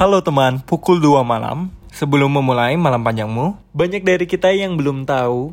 Halo teman, pukul 2 malam. Sebelum memulai malam panjangmu, banyak dari kita yang belum tahu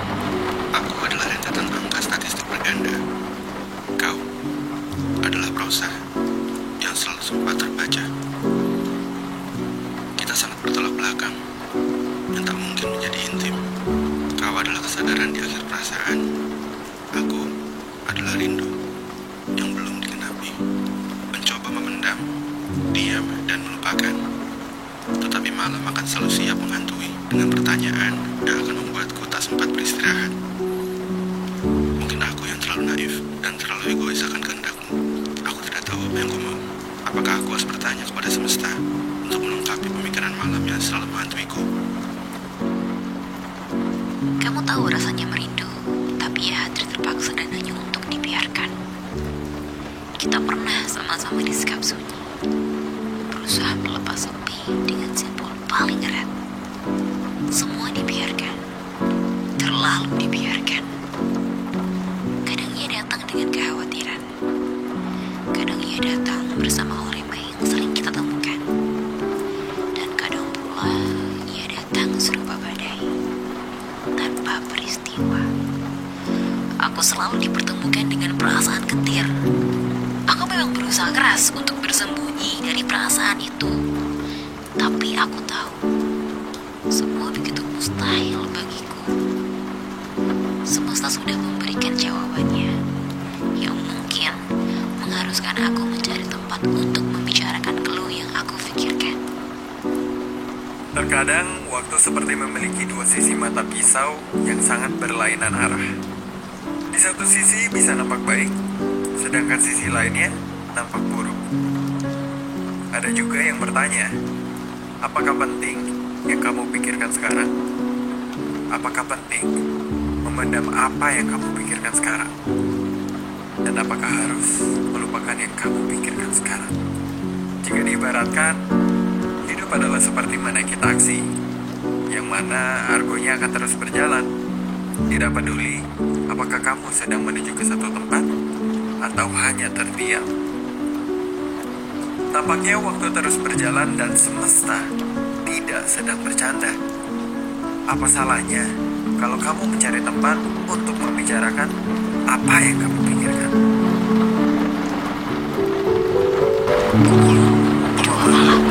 Perasaan. Aku adalah rindu yang belum digenapi. Mencoba memendam, diam, dan melupakan. Tetapi malam akan selalu siap menghantui dengan pertanyaan yang akan membuatku tak sempat beristirahat. Mungkin aku yang terlalu naif dan terlalu egois akan kehendakmu. Aku tidak tahu apa yang kau mau. Apakah aku harus bertanya kepada semesta untuk melengkapi pemikiran malam yang selalu menghantuiku? Kamu tahu rasanya merindu, tapi ya hati terpaksa dan hanya untuk dibiarkan. Kita pernah sama-sama disekap sunyi, berusaha melepas sepi dengan simpul paling erat. Semua dibiarkan, terlalu dibiarkan. Kadang ia datang dengan kekhawatiran, kadang ia datang bersama remeh yang sering Aku selalu dipertemukan dengan perasaan getir. Aku memang berusaha keras untuk bersembunyi dari perasaan itu. Tapi aku tahu, semua begitu mustahil bagiku. Semesta sudah memberikan jawabannya, yang mungkin mengharuskan aku mencari tempat untuk membicarakan keluh yang aku pikirkan. Terkadang, waktu seperti memiliki dua sisi mata pisau yang sangat berlainan arah. Satu sisi bisa nampak baik, sedangkan sisi lainnya nampak buruk. Ada juga yang bertanya, apakah penting yang kamu pikirkan sekarang? Apakah penting memendam apa yang kamu pikirkan sekarang? Dan apakah harus melupakan yang kamu pikirkan sekarang? Jika diibaratkan, hidup adalah seperti menaiki taksi, yang mana argonya akan terus berjalan. Tidak peduli apakah kamu sedang menuju ke satu tempat atau hanya terdiam. Tampaknya waktu terus berjalan dan semesta tidak sedang bercanda. Apa salahnya kalau kamu mencari tempat untuk membicarakan apa yang kamu pikirkan?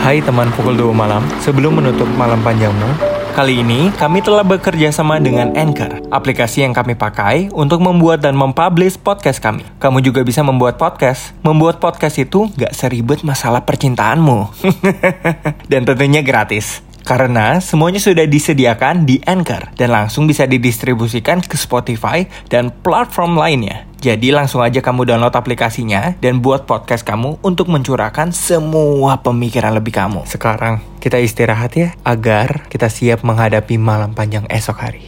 Hai teman pukul 2 malam, sebelum menutup malam panjangmu, kali ini kami telah bekerja sama dengan Anchor, aplikasi yang kami pakai untuk membuat dan mempublish podcast kami. Kamu juga bisa membuat podcast. Membuat podcast itu gak seribet masalah percintaanmu. dan tentunya gratis. Karena semuanya sudah disediakan di Anchor dan langsung bisa didistribusikan ke Spotify dan platform lainnya. Jadi langsung aja kamu download aplikasinya dan buat podcast kamu untuk mencurahkan semua pemikiran lebih kamu. Sekarang kita istirahat ya agar kita siap menghadapi malam panjang esok hari.